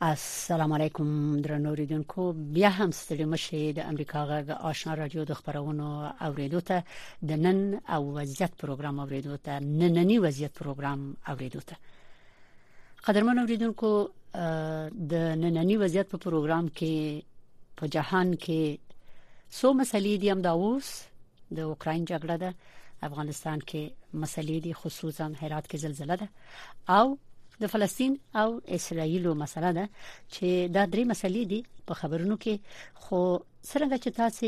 السلام علیکم درنو ریډونکو بیا هم ستړي مشه د امریکا غږ آشنا رادیو د خبرونو اوریدو ته د نن او وضعیت پروګرام اوریدو ته نننی وضعیت پروګرام اوریدو ته قدرمن اوریدونکو د نننی وضعیت په پروګرام کې په جهان کې سو مسلې دي هم دا اوس د اوکرين جګړه ده افغانستان کې مسلې دي خصوصا هرات کې زلزلہ ده او د فلسطین او اسرایلو مسله ده چې دا درې مسلې دي په خبرونو کې خو څنګه چې تاسو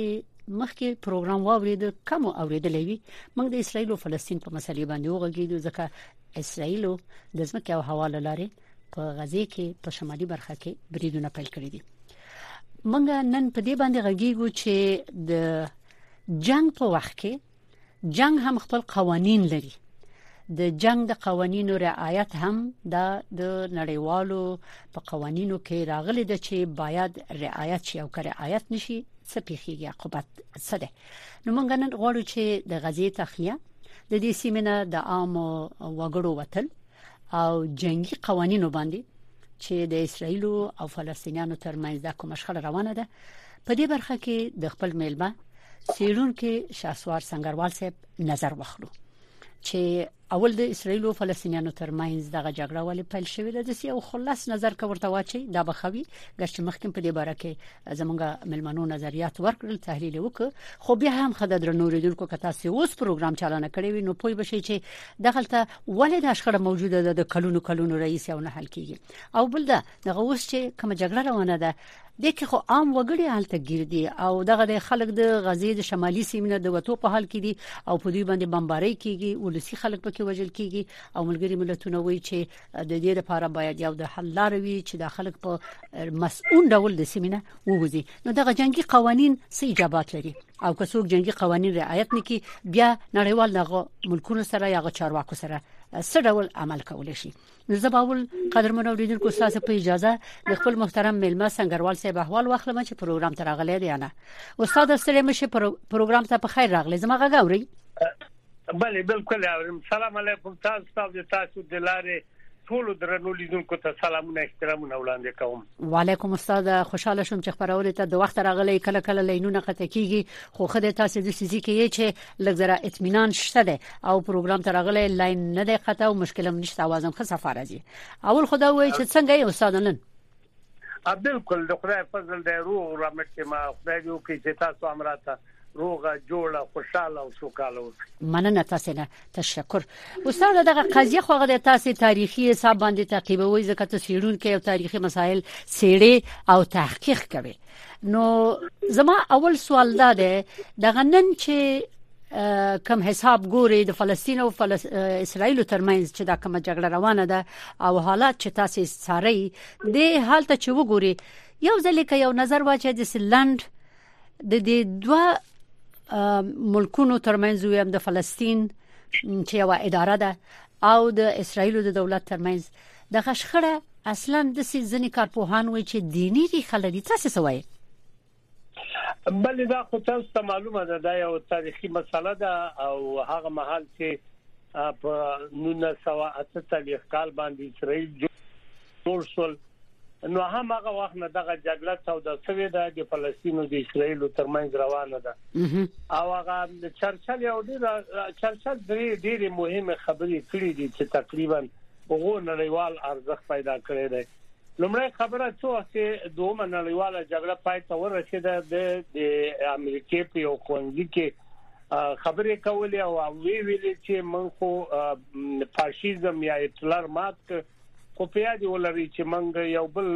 مخکې پروګرام واورید کم اوریدلې وي موږ د اسرایل او فلسطین په مسلې باندې وغږیدو ځکه اسراییل د ځمکې او هوا له لارې په غزه کې په شمالي برخه کې بریدونه پیل کړي دي منګه نن په دې باندې غږیږو چې د جنگ په وخت کې جنگ هم خپل قوانين لري د جنگ د قوانینو رعایت هم دا د نړیوالو په قوانینو کې راغلي د چې باید رعایت شي او که رعایت نشي څه پیخیږي عقوبت څه ده نو موږ نن غواړو چې د غزې تخلیه د دې سیمې نه د عام وګړو وتل او جنگي قوانینو باندې چې د اسرایل او فلسطینیانو ترمنځ د کوم شخړه روانه ده په دې برخه کې د خپل میلمه سیرون کې شاسوار سنگروال صاحب نظر واخلو چې اول د اسرایل او فلسطینیانو ترمنځ دغه جګړه ولې پیل شوې ده د سی او خلاص نظر کا ورته واچي دا بخوي ګرچې مخکې په دې باره کې زمونږ ملمنو نظریات ورکړل تحلیل وک خو بیا هم خدای درنو ریدونکو کتا سی اوس پروګرام چالان کړی وي نو پوي بشي چې دغلته ولې د شخړه موجوده ده د کلونو کلونو رئیس او نه حل کیږي او بل دا دغه اوس چې کوم جګړه روانه ده دې کې خو عام وګړي هلته ګیر دي او دغه د خلک د غزې د شمالي سیمې نه د وتو په حال کې دي او په دوی باندې بمبارۍ کیږي ولسی خلک پکې وژل کیږي او ملګری ملتونه وایي چې د دې لپاره باید یو د حل لار وي چې د خلک په مسؤل ډول د سیمې نه ووزي نو دغه جنگي قوانين سې اجابات لري او که څوک جنگي قوانين رعایت نکي بیا نړیوال دغه ملکونو سره یا چارواکو سره څه ډول عمل کول شي د زباول قدرمن اوریدونکو ستاسو په اجازه د خپل محترم ملما سنگروال صاحب احوال واخلم چې پروګرام ته راغلی دی نه استاد ستړي مشه پروګرام ته په خیر راغلی زما غږ اوري بله بالکل اورم سلام علیکم تاسو تاسو تاسو د لارې ټول درنو لیدونکو ته سلامونه احترامونه وړاندې کوم وعلیکم استاد خوشاله شوم چې خبرونه ته د وخت راغلی کله کله لینونه قطع کیږي خو خدای تاسو د سيزي کې چې لږ زره اطمینان شته ده او پروګرام ته راغلی لاین نه دی قطع او مشکل هم نشته आवाज هم ښه صفه راځي اول خدا وای چې څنګه یې استاد نن بالکل د خدای فضل دی روغ رمټ ما خدای دې وکړي چې تاسو امراته روغه جوړه خوشاله او سوکاله اوسئ مننه تاسو نه تشکر استاد دغه قضیه خو غوډه تاسو تاریخي حساب باندې تعقیبوي ځکه ته سیړون کې او تاریخي مسایل سیړي او تحقیق کوي نو زما اول سوال دا دی د غنن چې کم حساب ګوري د فلسطین او فلس... اسرایل ترمنځ چې دا کومه جګړه روانه ده او حالات چې تاسو ساري د حالت چې وګوري یو ځل کې یو نظر واچي د سلند د دې دوه ملکونو ترمنځ ویم د فلسطین چې یو اداره ده او د اسرایل د دولت ترمنځ د غشخړه اصلا داسې ځینې کارپوهان وایي چې دیني ریښه لري تاسو څه وایي بلې دا خو تاسو ته معلومه ده دا یو تاریخي مسله ده او هغه مهال چې په 1948 کال باندې اسرائیل جوړ شول نو هم هغه وخت نه دغه جګړه توده شوې ده د فلسطین او د اسرایل ترمنځ روانه ده او هغه چرچل یو ډیر چرچل درې ډیره مهمه خبرې کړې دي چې تقریبا هغو نړیوال ارزښت پیدا کړی دی. لومړی خبره څه وخت چې دومه نړیواله جګړه پای ته ورسېده ده د امریکې په یو ښوونځي کې خبرې کولې او وی ویلې چې من خو فاشیزم یا هټلر مات ک خو په یاد ولري چې منګ یو بل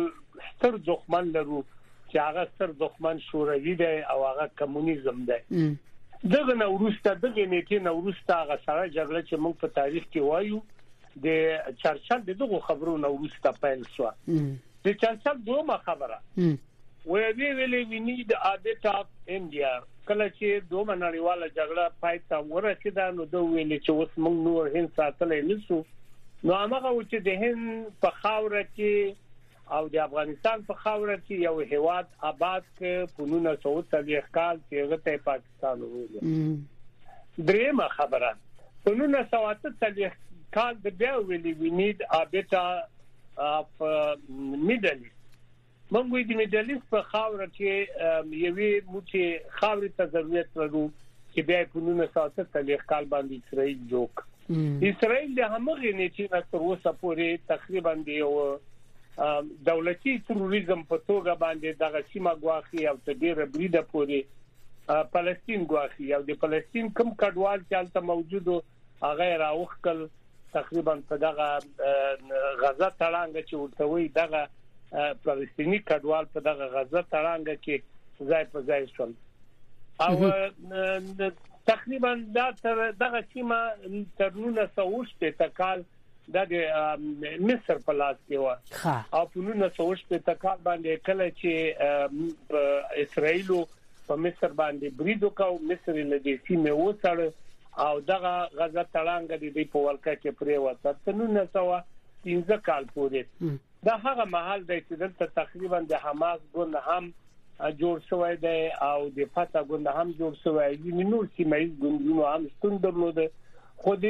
ستر دښمن لرو چې هغه ستر دښمن شوروي دی او هغه کمونیزم دی دغه نورسته دغه نیټه نورسته هغه سره جګړه چې موږ په تاریخ کې وایو د چرچل د دغه خبرو نو وروسته پیل شو د چرچل دومره خبره وی وی ویلې وی نید ا بیت اف انډیا کله چې دومره نړیواله جګړه پای ته ورسیده نو دوی ویل چې اوس موږ نور هند ساتلې نشو نو هغه و چې د هند په خاوره کې او د افغانستان په خاوره کې یو هیواد آباد ک په 1930 کال کې غته پاک پاکستان وویل دریمه خبره په 1948 کال د بیا ویلي وینید ابټا اف میډل موږ د میډل ایست په خاور کې یوې موټي خاورې ته ضرورت لرو چې بیا په 1948 کال باندې اسرائیل جوړ اسرائیل د همغه نیټې نه تر اوسه پورې تقریبا دی او دولتي تروریزم په توګه باندې دغه سیمه غواخي او تدیر بریده پورې فلسطین ګواخي او د فلسطین کوم کډوال چې هلته موجود هغه راوخکل تقریبا په دغه غزه تړانګ چې ورته وي دغه فلسطینی کډوال په دغه غزه تړانګ کې ځای په ځای شول او تقریبا دا تر دغه سیمه تر 1900 ته کال دا د مصر په لاس کې و او په 1918 کال باندې کله چې اسرائیل په مصر باندې برید وکاو مصر له دې سیمه وسړ او دغه غزه تړانګه د دې په ولکه کې پرې وته په 1915 کال پورې دا هغه مهال دی چې دلته تقریبا د حماس ګوند هم جوړ شوی دی او د فتح ګوند هم جوړ شوی دی نور سیمه ییز ګوندونه هم شتون درلوده خو د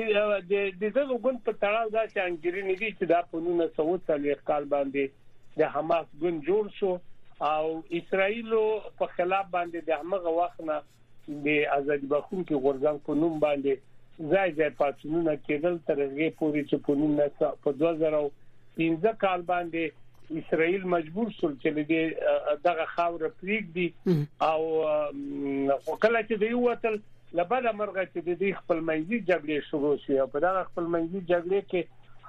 د دغه ګوند په تړاو دا چې انګرینې دي چې دا په 1940 کال باندې د حماس ګوند جوړ شو او اسرایل په خلاف باندې د هغه وخت نه د ازادي بخښونکي غورځنګ په نوم باندې ځای ځای پاتونونه کېدل تر هغه پورې چې په 1900 په 2015 کال باندې اسرائیل مجبور شول چې لدې دغه خاور پریږدي او وکړه چې دی وتل لبل مرغه چې د دې خپل منځي جګړې شروع شي او په دغه خپل منځي جګړې کې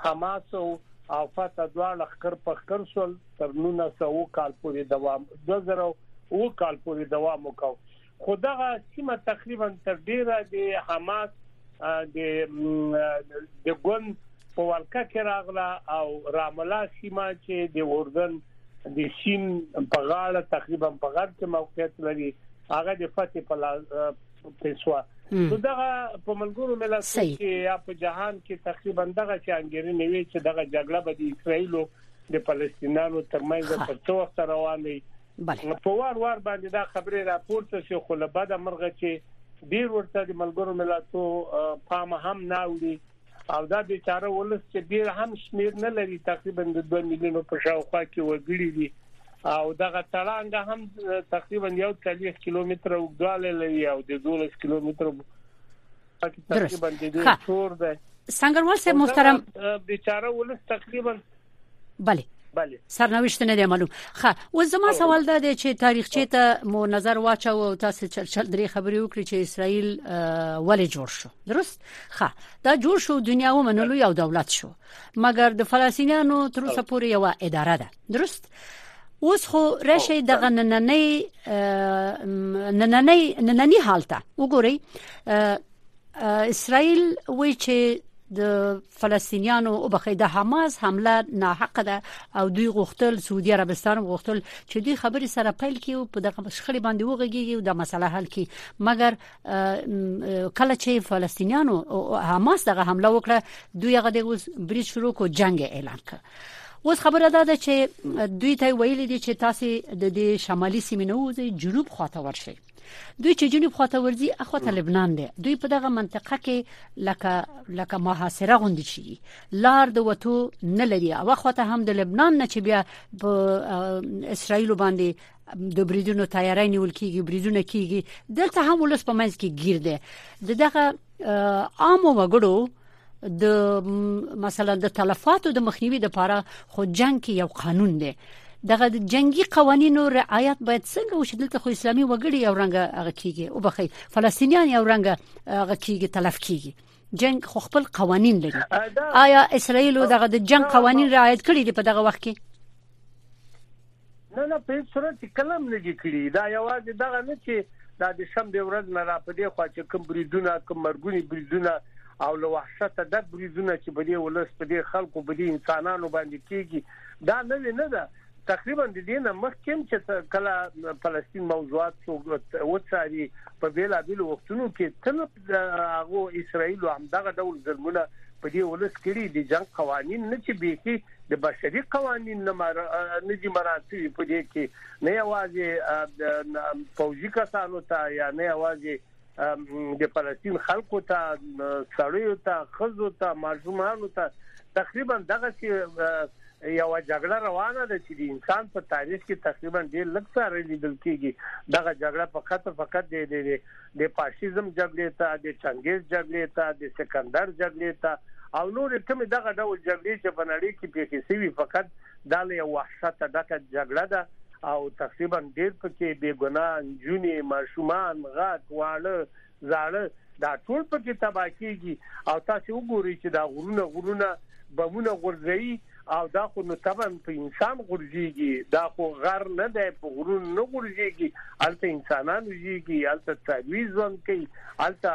حماس او فتح دواړه خکر پخکر شول تر 1900 کال پورې دوام 2000 کال پورې دوام وکاو خو دغه سیمه تقریبا تر ډیره د حماس د د ګوند په ورکه کې راغله او راملا سیمه چې د اردن د سیم په غاړه تقریبا په غرب کې موقعیت لري هغه د فتح په لاس پیسوا نو دغه په ملګرو ملتونو کې یا په جهان کې تقریبا دغه چې انګري نیوي چې دغه جګړه به د اسرایل او د فلسطینانو ترمنځ تر څو وخت روان دی په وار وار باندې دا خبره راپورته شو خو له بده مرغه چې ډیر ورته د ملګرو ملتو پام هم نه وړي او دا بیچاره ولس چې ډیر هم شمیر نه لري تقریبا د 2 میلیونو په شاوخوا کې وګړي دي او دغه تړانګ هم تقریبا یو 40 کیلومتر اوږدوالی لري او د 12 کیلومتر درست ښه سنگروال صاحب محترم بیچاره ولس تقریبا بله بله سرنوشت نه دی معلوم خه و زما سوال دا دی چې تاریخچه ته مو نظر واچو او تاسو چل چل درې خبرې وکړي چې اسرائیل ولې جوړ شو درست خه دا جوړ شو دنیا ومنلو یو دولت شو مګر د فلسطینیانو تر اوسه پورې یو اداره ده درست اوس خو راشي د غنننې نننې نننې حالت وګورئ اسرائیل وایي چې د فلسطینیانو او بخې د حماس حمله ناحق ده او دوی غوښتل سعودي عربستان غوښتل چې دوی خبرې سره پیل کړي او په دغه شخړې باندې وغږیږي او د مسله حل کړي مګر کله چې فلسطینیانو او حماس دغه حمله وکړه دوی هغه د بریټ شروع کو جنگ اعلان کړ اوس خبره دا ده چې دوی ته ویلي دي چې تاسو د دې شمالي سیمې نه وځي جنوب خواته ورشي دوی چې جنوب خواته ورځي اخو ته لبنان دی دوی په دغه منطقه کې لکه لکه محاصره غوندي شي لار د وټو نه لري او خواته هم د لبنان نه چې بیا په اسرایل باندې د بریدونو تیاری نیول کیږي بریدونه کیږي دلته هم ولس په منځ کې گیر دی دغه عام وګړو د مثلا د تلفاتو د مخنیوي لپاره خو جنگ کې یو قانون دی دغه جنگي قوانینو رعایت باید څنګه وشي دلته خو اسلامي وګړي یو رنګ هغه کیږي او بخي فلسطینیان یو رنګ هغه کیږي تلف کیږي جنگ خو خپل قوانين لري آیا اسرائیل دغه د جنگ قوانين رعایت کړي دي په دغه وخت کې نه نه په صورت کلم نه دي کړی دا یوازې دغه نه چې دا د شم به ورځ نه را پدې خو چې کوم بریدونه کوم مرګونی بریدونه او له وحشت د بریدونه چې بده ولس په دې خلکو په دې انسانانو باندې کیږي دا نه نه ده تقریبا د دې نه مخکې چې کله فلسطین موضوعات وڅاري په بیلابیل وختونو کې تل د هغو اسرایلو هم دغه ډول ظلمونه په دې ولس کړي دي جنگ قوانين نه چې بيخي د بشري قوانين نه مر نه دي مراعات شوي په دې کې نه یوازې پوځي کسانو ته یا نه یوازې د فلسطین خلکو ته سړیو ته خزو ته ماشومانو ته تقریبا دغه چې یو جګړه روانه ده چې د انسان په تاریخ کې تقریبا ډیر لږ سره لیدل کیږي دغه جګړه فقط فقط د د فاشیزم جګړې ته، د چنګیز جګړې ته، د سکندر جګړې ته او نورې کومې دغه ډول جګړې چې په نړۍ کې پېښې شوي، فقط دا له یو وحشته ډکه جګړه ده او تقریبا ډېر په کې بې ګناه نجونې، ماشومان، غټ، واړه، زاړه دا ټول په کې تباه کېږي او تاسې وګورئ چې دا غرونه غرونه بمونه غورځوي او دا خو نو طبعا په انسان غورځيږي دا خو غر نه دی په غرون نه غورځيږي الته انسانان وږيږي الته څاروي ژوند کوي الته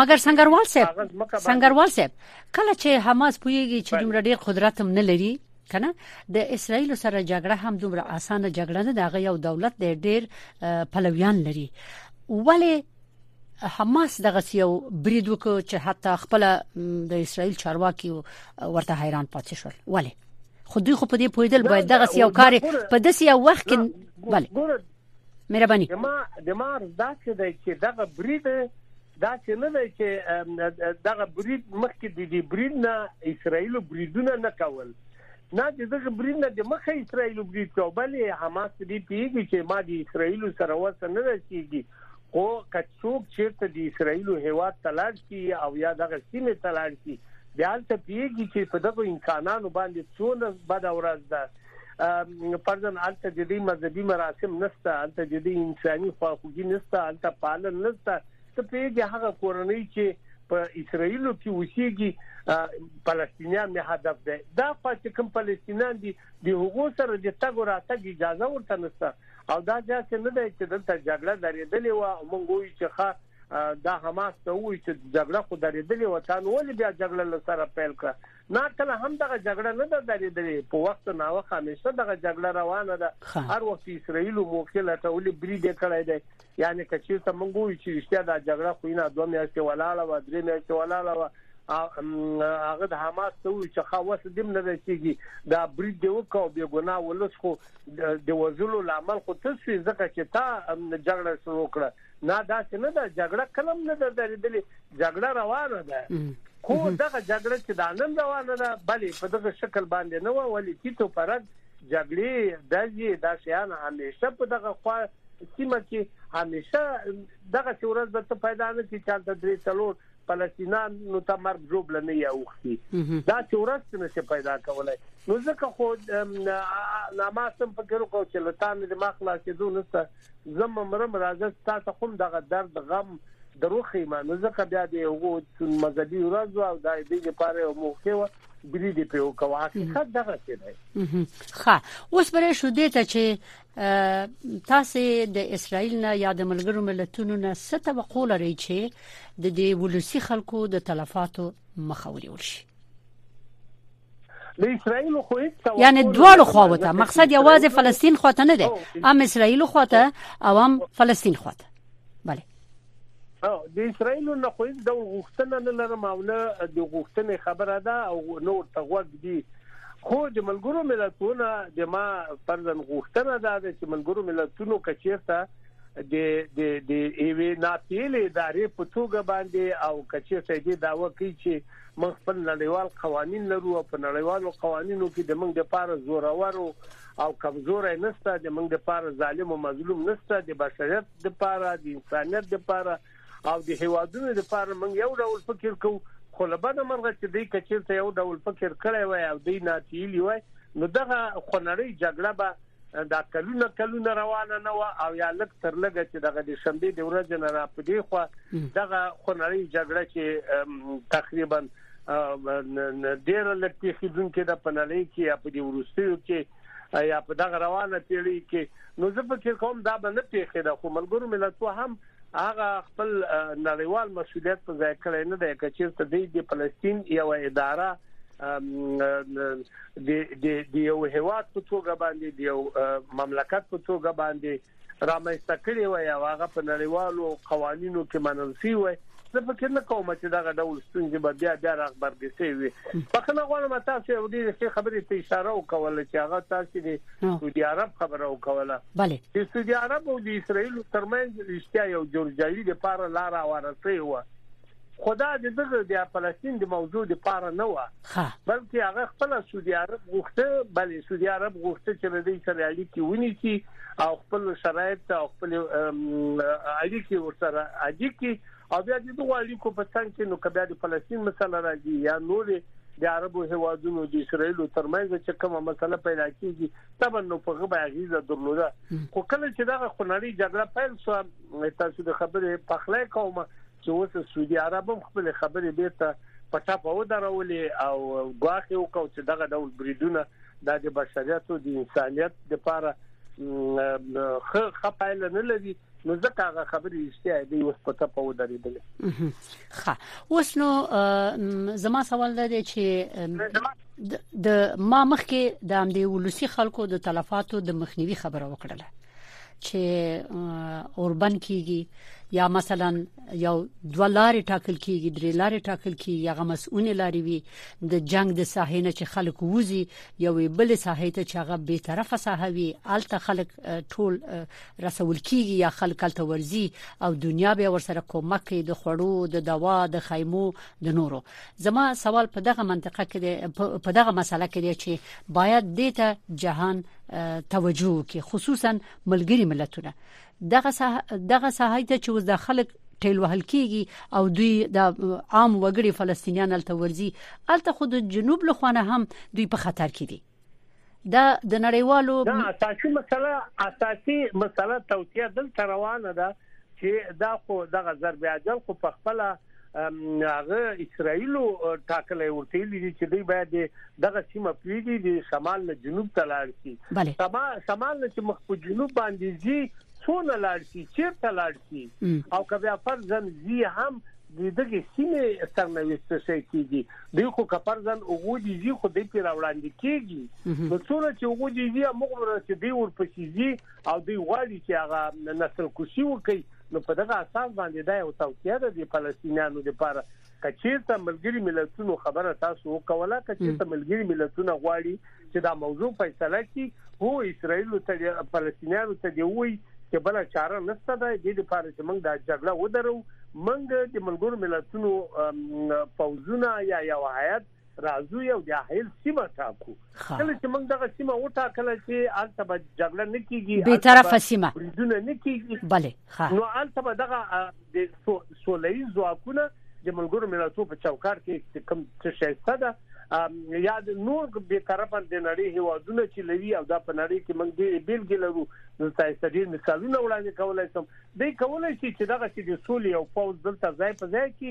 مګر سنگروال صاحب سنگروال صاحب کله چې حماس پويږي چې دومره ډیر قدرت هم نه لري کنه د اسرایل سره جګړه هم دومره اسانه جګړه نه ده غي یو دولت دی ډیر پلویان لري ولی حماس دغه یو برید وکړ چې حتی خپل د اسرایل چارواکي ورته حیران پاتې شول ولی خو دوی خو په دې پویدل باید دغه یو کار په داسې یو وخت کې ولی مهرباني دما دما داسې دی چې دغه برید دا چې نه دی چې دغه برید مخکې د دې برید نه اسرایل بریدونه نه کول نه د دغه برید نه د مخه اسرایل برید کو بلې حماس دې پیږي چې ما د اسرایل سره وسه نه رسیږي خو که څوک چیرته د اسرایل هیواد تلاش کی او یا دغه سیمه تلاش کی بیا ته پیږي چې په دغه انسانانو باندې څونه بد اورز ده فرضن الته د دې مذهبي مراسم نشته الته د دې انساني خواخوږي نشته الته پالن نشته ته پیږي هغه کورنۍ چې په اسرایل کې وسیږي فلسطینیان نه هدف ده دا پاتې کوم فلسطینیان دي د هغو سره د تګ او راتګ اجازه ورته نشته او دا داسې نه دی چې دلته جګړه درېدلې وه او موږ وایو چې ښه دا حماس ته وایي چې جګړه خو درېدلې و تا نو ولې بیا جګړه له سره پیل کړه نه کله هم دغه جګړه نه ده درېدلې په وخت نه وخت همیشه دغه جګړه روانه ده هر وخت اسرائیل موقع لټولې برید کړی دی یعنې که چیرته موږ ووایو چې رښتیا دا جګړه خو نه دوه میاشتې ولاړه و درې میاشتې ولاړه و هغه د حماس ته وی چې خا وسه دیم نه رسیږي دا برید دی وکاو بیا ګنا ولس خو د وزلو لامل خو ته سوي ځکه چې تا جګړه شروع کړه نه دا څه نه ده جګړه کلم نه ده درېدلې جګړه روانه ده خو دغه جګړه چې دا نن روانه ده بلې په دغه شکل باندې نه و ولې چې تو پرد جګړې دځي دا شیان همیشه په دغه خوا سیمه کې همیشه دغه څه ورځ به ته پیدا نه کی چې د درې څلور فلسطینان نو ته مرګ جوړ لنه یا وختي دا څه ورځ نه څه پیدا کولای نو ځکه خو لا ما سم فکر وکړ چې لتان د مخلا چې دوه نسته زم مرم راځه تاسو کوم دغه درد غم دروخی ما نو ځکه بیا د یو څون مذهبي ورځ او د دې لپاره یو موخه و برید په وکوا حقیقت دغه څه دی ښه اوس بلې شو دې ته چې تاسو د اسرایل نه یا د ملګرو ملتونو نه څه توقع لرئ چې د دې ولسی خلکو د تلفاتو مخه ونیول شي د اسرایل خو هیڅ توقع یعنی دواړو خواوو ته مقصد یوازې فلسطین خواته نه دی هم اسرایل خواته او هم فلسطین خواته بله او د اسرایل نه خو هیڅ ډول غوښتنه نه لرم او نه د غوښتنې خبره ده او نو ورته غوږ دي خو د ملګرو ملتونو د ما فرضن غوښتنه ده چې ملګرو ملتونو کچیرته د د د ایوی ناپیل ادارې په توګه باندې او کچیرته دې داوا کوي چې موږ خپل نړیوال قوانين لرو او په نړیوالو قوانینو کې د موږ لپاره زورورو او کمزورې نسته د موږ لپاره ظالم او مظلوم نسته د بشریت د پاره د انسانيت د پاره او د هیوادونو د پاره موږ یو ډول فکر کوو خو له بده مرغه چې دوی کچیرته یو ډول فکر کړی وای او دوی ناتیلی وای نو دغه خونړۍ جګړه به دا کلونه کلونه روانه نه و او یا لک تر لګه چې دغه د شنبې د ورځې نه را پدې خو دغه خونړۍ جګړه چې تقریبا ډیر لکه خیدونکو د پنلۍ کې یا په دې ورستیو کې یا په دغه روانه پیړۍ کې نو زه فکر کوم دا به نه پیښې ده خو ملګرو ملتو هم هغه خپل نړیوال مسولیت په ځای کړی نه دی کچیرته دی د فلسطین یو اداره د د یو هواد په توګه باندې د یو مملکت په توګه باندې رامنځته کړی وای او هغه په نړیوالو قوانینو کې منل شوی وای زه فکر نه کوم چې دغه ډول ستونزې به بیا بیا راغبرګې شي وي بخنه غواړم تاسو یو ډیر ښه خبرې ته اشاره وکول چې هغه تاسو د سعودي عرب خبره وکوله بله د سعودي عرب او د اسرایل ترمنځ رښتیا یو جورجایي لپاره لار اواره شوی و خدا د دغه د فلسطین د موضوع د پاره نه و بلکې هغه خپل سعودي عرب غوښته بلې سعودي عرب غوښته چې د دې سره اړیکې ونیسي او خپل شرایط او خپل اړیکې ورسره اړیکې او بیا د دوه اړیکو په څنګ کې نو کبه د فلسطین مسله راځي یا نورې د عربو هوادونو د اسرایل ترمنځ چې کومه مسله پیدا کیږي طبعا نو په غو به غیزه درلوده خو کله چې دا خنړی جګړه پیل شو تاسو د خبرې پخلای کوم چې اوس سعودي عرب هم خپل خبرې بیرته په ټاپه ودرولې او غواخي وکاو چې دغه ډول بریدونه د بشریت او د انسانيت لپاره خه خپایل نه لري نو ځکه هغه خبرې اشتیا دی اوس په ټاپه ودرېدل ښه اوس نو زما سوال دا دی چې د ما مخکې د امدې ولسی خلکو د تلفاتو د مخنیوي خبره وکړه چې اوربند کیږي یا مثلا یو دوه لارې ټاکل کیږي درې لارې ټاکل کیږي هغه مسؤلې لارې وي د جنگ د ساحې نه چې خلک ووزي یو بل ساحې ته چې هغه به طرفه ساحه وي الته خلک ټول رسول کیږي یا خلک الته ورزي او دنیا به ورسره کومک کوي د خړو د دوا د خیمو د نورو زما سوال په دغه منطقه کې په دغه مسله کې دی چې باید دته جهان توجه وکړي خصوصا ملګری ملتونه دغه دغه ساحه ته چې اوس د خلک ټیل وهل کیږي او دوی د عام وګړي فلسطینیان الته ورزي الته خود جنوب له خوانه هم دوی په خطر کې دي دا د نړیوالو دا اساسي مسله اساسي مسله توصيه دلته روانه ده چې دا خو دغه ضرب عجل خو په خپل هغه اسرایل ټاکلې ورته لیدي چې دوی باید دغه سیمه پریږدي د شمال نه جنوب ته لاړ شي سما شمال نه چې مخ په جنوب باندې ځي څونه لاړ شي چیرته لاړ شي او که بیا فرضاً زی هم د دغه سیمې سرنوشت څه کیږي دوی خو کفرزن اوغو دي زی خو د پیر وړاندې کیږي نو څوره چې اوغو دي زی موږ ورته دی ورپسې زی او دوی غواړي چې هغه نسل کشي وکړي نو په دغه اساس باندې دا یو توصیه ده د فلسطینیانو لپاره کچیرته ملګری ملتونو خبره تاسو وکوله کچیرته ملګری ملتونه غواړي چې دا موضوع فیصله کړي هو اسرائیل ته فلسطینیانو ته دی وایي چې بل چاره نشته ده د لپاره چې موږ دا جګړه ودرو موږ د ملګرو ملتونو فوزونه یا یو هیئت راځو یو د اهل سیمه ټاکو کله چې موږ دغه سیمه وټاکل چې الته به جګړه نه کیږي به طرف سیمه بریدونه نه کیږي بله ښه نو الته به دغه د سولې ځواکونه د ملګرو ملتونو په چوکاټ کې کوم څه شایسته ده یا د نور به طرف د نړۍ هوادونه چې لوي او دا په نړۍ کې موږ ډېر بیلګې لرو نو تاسو ډېر مثالونه وړاندې کولای شم دوی کولای شي چې دغه چې د سولې او پوز دلته ځای په ځای کې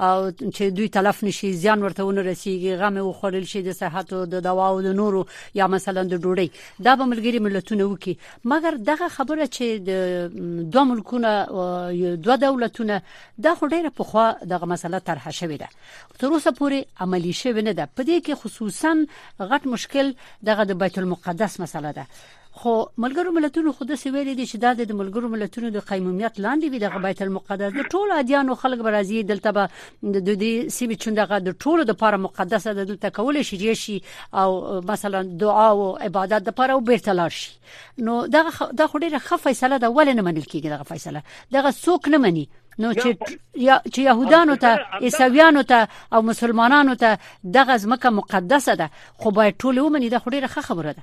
او چې دوی تلف نشي زیان ورته ونه رسیږي غم او خورل شي د صحت او د دوا او د نورو یا مثلا د ډوډۍ دا به ملګری ملتونه وکي مګر دغه خبره چې د دوه ملکونه دوه دولتونه دا خو ډیره په خوا دغه مسله طرح شوې ده تر اوسه پورې عملی شوې نه ده په دې کې خصوصا غټ مشکل دغه د بیت المقدس مسله ده خو ملګرو ملتونو خو داسې ویلي دي چې دا د ملګرو ملتونو د قیمومیت لاندې وي دغه بیت المقدس د ټولو ادیانو خلک به راځي دلته به د دې سیمې چې دغه د ټولو د لپاره مقدسه ده دلته کول شي چې شي او مثلا دعا او عبادت د لپاره او بیرته لاړ شي نو دغه د خډيره ښه فیصله ده ولې نه منل کیږي دغه فیصله دغه څوک نه مني نو چې یا چې يهودانو ته عیسویانو ته او مسلمانانو ته دغه ځمکه مقدسه ده خو باید ټول ومني دا خو ډیره ښه خبره ده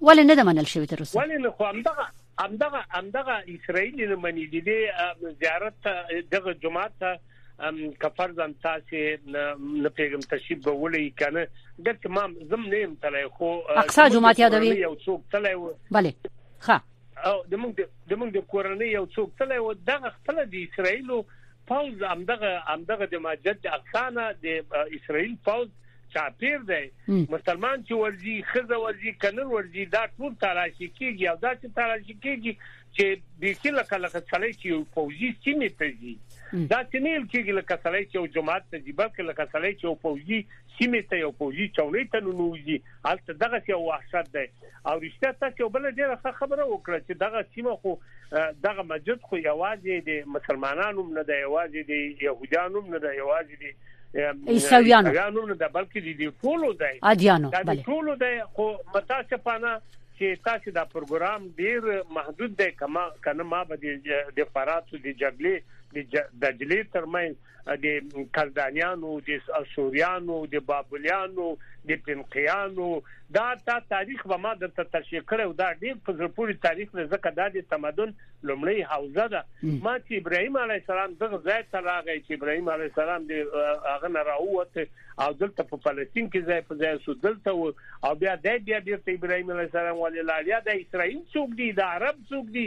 ولې نه ده منل شوې تر اوسه ولې نه خو همدغه همدغه همدغه اسرائیل نه مني دي زیارت دغه جمعه ته که فرضاً تاسو نه پیغام تشریف به ولې کنه دلته ما زم نه يم تلای خو اقصا جمعه یادوي یو څوک تلای و bale ښه او د موږ د موږ د کورنۍ یو څوک تللی و دغه خپل د اسرایلو پوز همدغه همدغه د مسجد د اقصا نه د اسرایل پوز چاپیر دی مسلمان چې ورزي خزه ورزي کنر ورزي دا ټول تراشي کیږي او دا چې تراشي کیږي چې د کله کله خلک چې یو فوجي سیمه ته ځي دا چې نیل کیږي لکه سړی چې یو جماعت ته ځي بلکې لکه سړی چې یو فوجي سیمې ته یو پوځي چونۍ ته ننوځي هلته دغه سی وحشت دی او رښتیا تاسو یو بل ډیره ښه خبره وکړه چې دغه سیمه خو دغه مسجد خو یوازې د مسلمانانو نه دی یوازې د يهودانو نه دی یوازې د عیسویانو عیسویانو نه ده بلکې د دې ټولو دی ادیانو دا د ټولو دی خو متاسفانه چې تاسو دا پروګرام ډیر محدود دی کما کنه ما به د فرات د جګړې د دجلې ترمن د کلدانیانو د اسوریانو د بابلیانو د پنقیانو دا تا تاریخ به ما درته تشریح کړو دا ډیر په زړه پورې تاریخ دی ځکه دا د تمدن لومړی حوزه ده ما چې ابراهیم علی السلام دغه ځای ته راغی چې ابراهیم علی السلام د هغه نه راووت او دلته په فلسطین کې ځای په ځای سو دلته او بیا د بیا بیرته ابراهیم علی السلام ولې لاړ یا د اسرائیل څوک دی د عرب څوک دی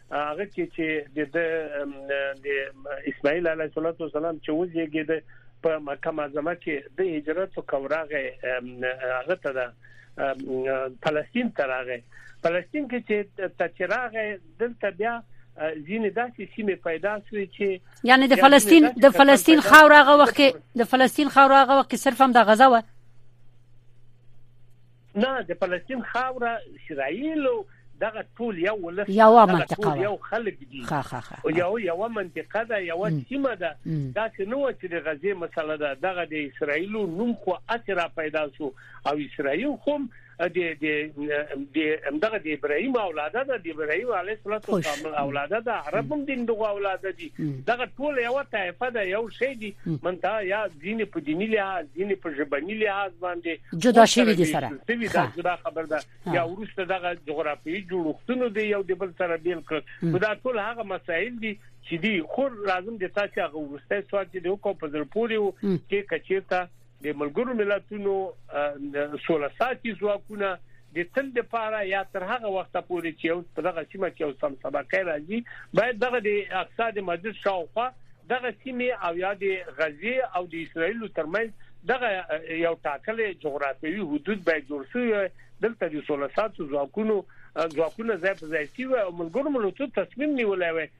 هغه کې چې د د اسماعیل علیه السلام چې وزیږي د په مکه معظمه کې د هجرت او کوراغه هغه ته د فلسطین تراغه فلسطین کې چې تچراغه دلته بیا ځینې داسې سیمې پیدا شوې چې یعنی د فلسطین د فلسطین خاور هغه وخت کې د فلسطین خاور هغه وخت کې صرف هم د غزا و نه د فلسطین خاوره اسرائیل او دغه ټول یو ولس یو منطقه یو خلک دي خا خا خا او یو یو منطقه ده یو سیمه ده دا چې نو چې د غزې مسله ده دغه د اسرائیل نوم خو اثر پیدا شو او اسرائیل خو د د د دغه د ابراهيم اولاده ده د ابراهيم عليه السلام اولاده ده عربم دین دغه اولاده دي دغه ټول یو طایفه ده یو شی دي منته یا دین په دینی لحاظ دین په ژبنی لحاظ باندې جدا شوی دي سره دا جدا خبر ده یا ورسته دغه جغرافي جوړښتونو دی یو د بل سره بیل کړ دا ټول هغه مسایل دي چې دي خو لازم دي تاسو هغه ورسته سوال چې د حکومت په ځل پوري کې کچیرته د ملګرو ملتونو سوله ساتي ځواکونه د تل د پاره یا تر هغه وخت پورې چې اوس په دغه سیمه کې اوس هم سبقه راځي باید دغه د اقصاد مسجد شاوخوا دغه سیمه او یا د غزي او د اسرایل ترمنځ دغه یو ټاکلې جغرافیوي حدود باید جوړ شي دلته د سولساتو ځواکونو ځواکونه ځای په ځای شي او ملګرو ملتونو تصمیم نیولای وي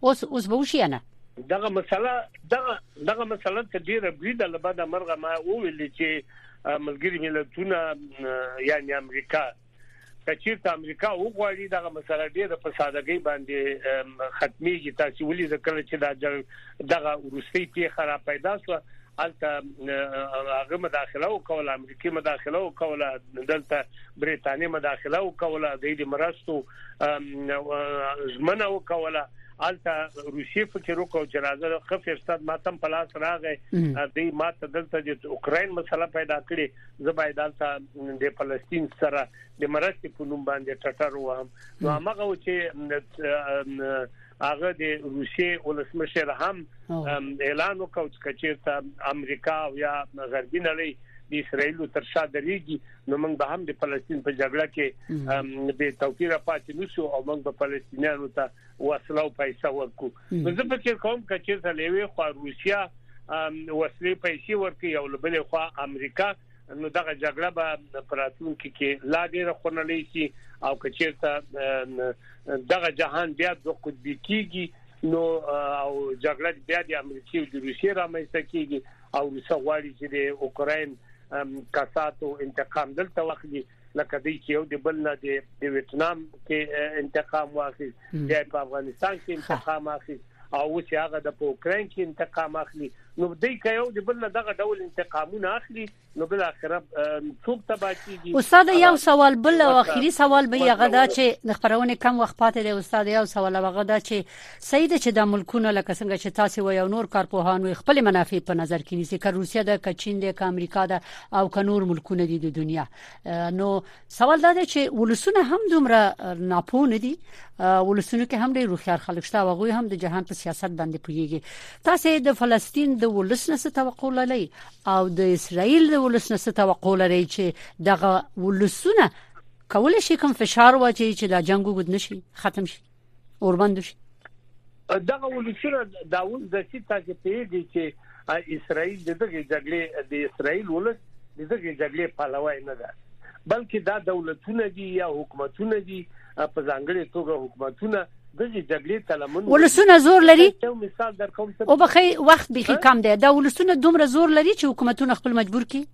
اوس اوس به وشي نه دغه مسله دغه دغه مسله ته ډیره بریده لبد مرغه ما او ویل چې ملګری ملتونه یعنی امریکا کچیرته امریکا وغواړي دغه مسله ډیره په سادهګۍ باندې ختميږي تاسو ولې ذکر چې دا جنگ دغه روسي پیخه را پیدا شو الته هغه مداخله وکوله امریکای مداخله وکوله دلته بریتانیا مداخله وکوله د دې مرستو ژمنه وکوله الته روسي فکر وکاو چې راځه د خف فرصت ماتم په لاس راغی د ماته دلته د اوکرين مسله پیدا کړي زه باید الته د فلسطین سره د مرستې په نوم باندې ټټر وهم نو هغه چې هغه د روسي ولسمشر هم اعلان وکاو چې چیرته امریکا او یا غربي نړۍ د اسرایل تر شا درېږي نو موږ به هم د فلسطین په جګړه کې د توپیر پاتې نشو او موږ به فلسطینیانو ته وسله او پیسې ورکو نو زه فکر کوم چې ته لوي خو روسیا وسلې پیسې ورکي او لبل خو امریکا نو دغه جګړه به پراتونکو کې لا ډیره خونلې شي او کچیرته دغه جهان بیا د قطبی کیږي نو او جګړه بیا د امریکا او د روسیې رامنځته کیږي او روسه غواړي چې د اوکراین کساتو انتقام دلته واخلي لکه دی چې یو د بل نه د ویتنام کې انتقام واخلي د په افغانستان کې انتقام اخلي او چې هغه د اوکرين کې انتقام اخلي نو دوی که یو د بل نه دغه ډول انتقامونه اخلي نو بل اخره څوک تبا کیږي استاد یو سوال بل او اخیری سوال به یغه دا چې د خبرونه کم وخت پاتې دی استاد یو سوال هغه دا چې صحیح ده چې دا ملکونه لکه څنګه چې تاسو وایي او نور کارپوهان وایي خپل منافع په نظر کې نیسي که روسیه ده که چین ده که امریکا ده او که نور ملکونه دي د دنیا نو سوال دا دی چې ولسونه هم دومره ناپوه نه دي ولسونه کې هم ډېر روخيار خلک شته او هم د جهان په سیاست باندې پوهیږي تاسو د فلسطین د ولسنه څه توقع لرئ او د اسرایل د ولسنه څه توقع لرئ چې دغه ولسونه کول شي کوم فشار واچي چې دا جنگ وګد نشي ختم شي اوربند شي دغه ولسونه دا اوس د څه تاسو پیږي چې اسرائیل دغه جګړې د اسرائیل ولس دغه جګړې پلوی نه ده بلکې دا دولتونه دي یا حکومتونه دي په ځانګړي توګه حکومتونه دغه جګړې تلمن ولسونه زور لري او بخې وخت به کم دی دا ولسونه دومره زور لري چې حکومتونه خپل مجبور کړي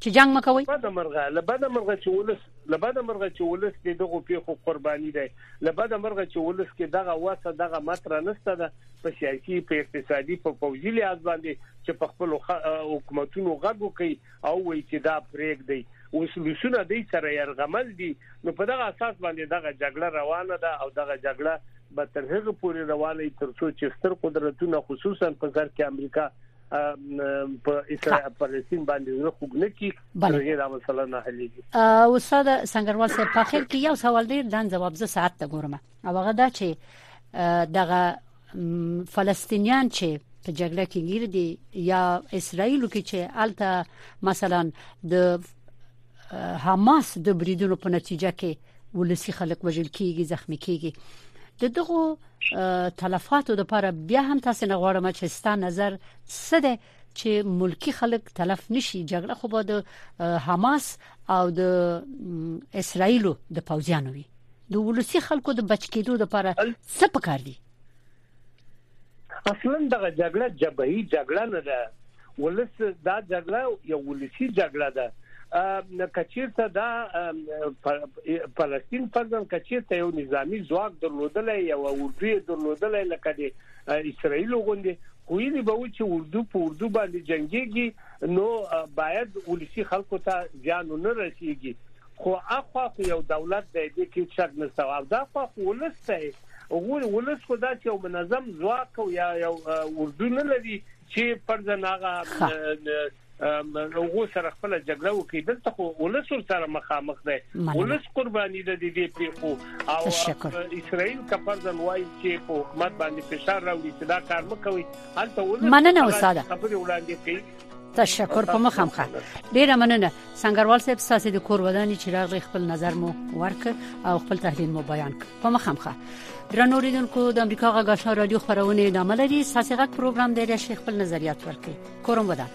چې جنگ مکوي بده مرغه لبده مرغه چې ولس لبده مرغه چې ولس دې دغه پیښو قرباني دی لبده مرغه چې ولس کې دغه وسه دغه متر نسته ده په سیاسي په اقتصادي په پوځي لحاظ باندې چې په خپل حکومتونو غږو کوي او وایي چې دا پریک دی اوس لوسونه دې سره يرغمل دي نو په دغه اساس باندې دغه جګړه روانه ده او دغه جګړه به تر هغه پورې روانه تر څو چې ستر قدرتونه خصوصا په سر کې امریکا په اسرائیل فلسطین باندې زړه خوګ نه کی هغه دا مسله نه حلېږي استاد سنگروال صاحب په اخر کې یو سوال دی دان جواب زه ساعت ته ګورم او هغه دا چې دغه فلسطینیان چې په جګړه کې ګیر دي یا اسرائیل کې چې الته مثلا د حماس د بریدونو په نتیجه کې ولسی خلک وژل کیږي زخمی کیږي د دغه تلفاتو لپاره بیا هم تاسو نه غواړم چې ستاسو نظر څه دی چې ملکی خلک تلف نشي جګړه خو به د حماس او د اسرایل د پوځیانو وي د ولسی خلکو د بچ کېدو لپاره څه پکار دي اصلا دغه جګړه جبهي جګړه نه ده ولس دا جګړه یو ولسی جګړه ده کچیرته دا فلسطین فرضاً کچیرته یو نظامی ځواک درلودلای یو اردو درلودلای لکه د اسرایل غوندي کویلی به و چې اردو په اردو باندې جنگيږي نو باید ولسی خلکو ته ځان نه رسیږي خو اخوا خو یو دولت دی چې شک نشته او دا خو ولسته ولس خو داسې یو منظم ځواک او یا یو اردو نه لري چې فرضاً هغه هغه سره خپل جګړه وکړي دلته خو ولس سره مخامخ دی ولس قرباني ده د دې پیښو او اسرائیل که فرضاً وایي چې په حکومت باندې فشار راوړي چې دا کار مکوي هلته ولس مننه استاد خبرې وړاندې کوي تشکر په مخ مخه ډیره مننه سنگروال صاحب ساسي د کور وداني چې راغلی خپل نظر مو ورک او خپل تحلیل مو بیان ک په مخ مخه درنو ریدونکو د امریکا غږ آشنا رادیو خبرونه ادامه لري ساسي غږ پروګرام دی چې خپل نظریات ورکړي کورم ودان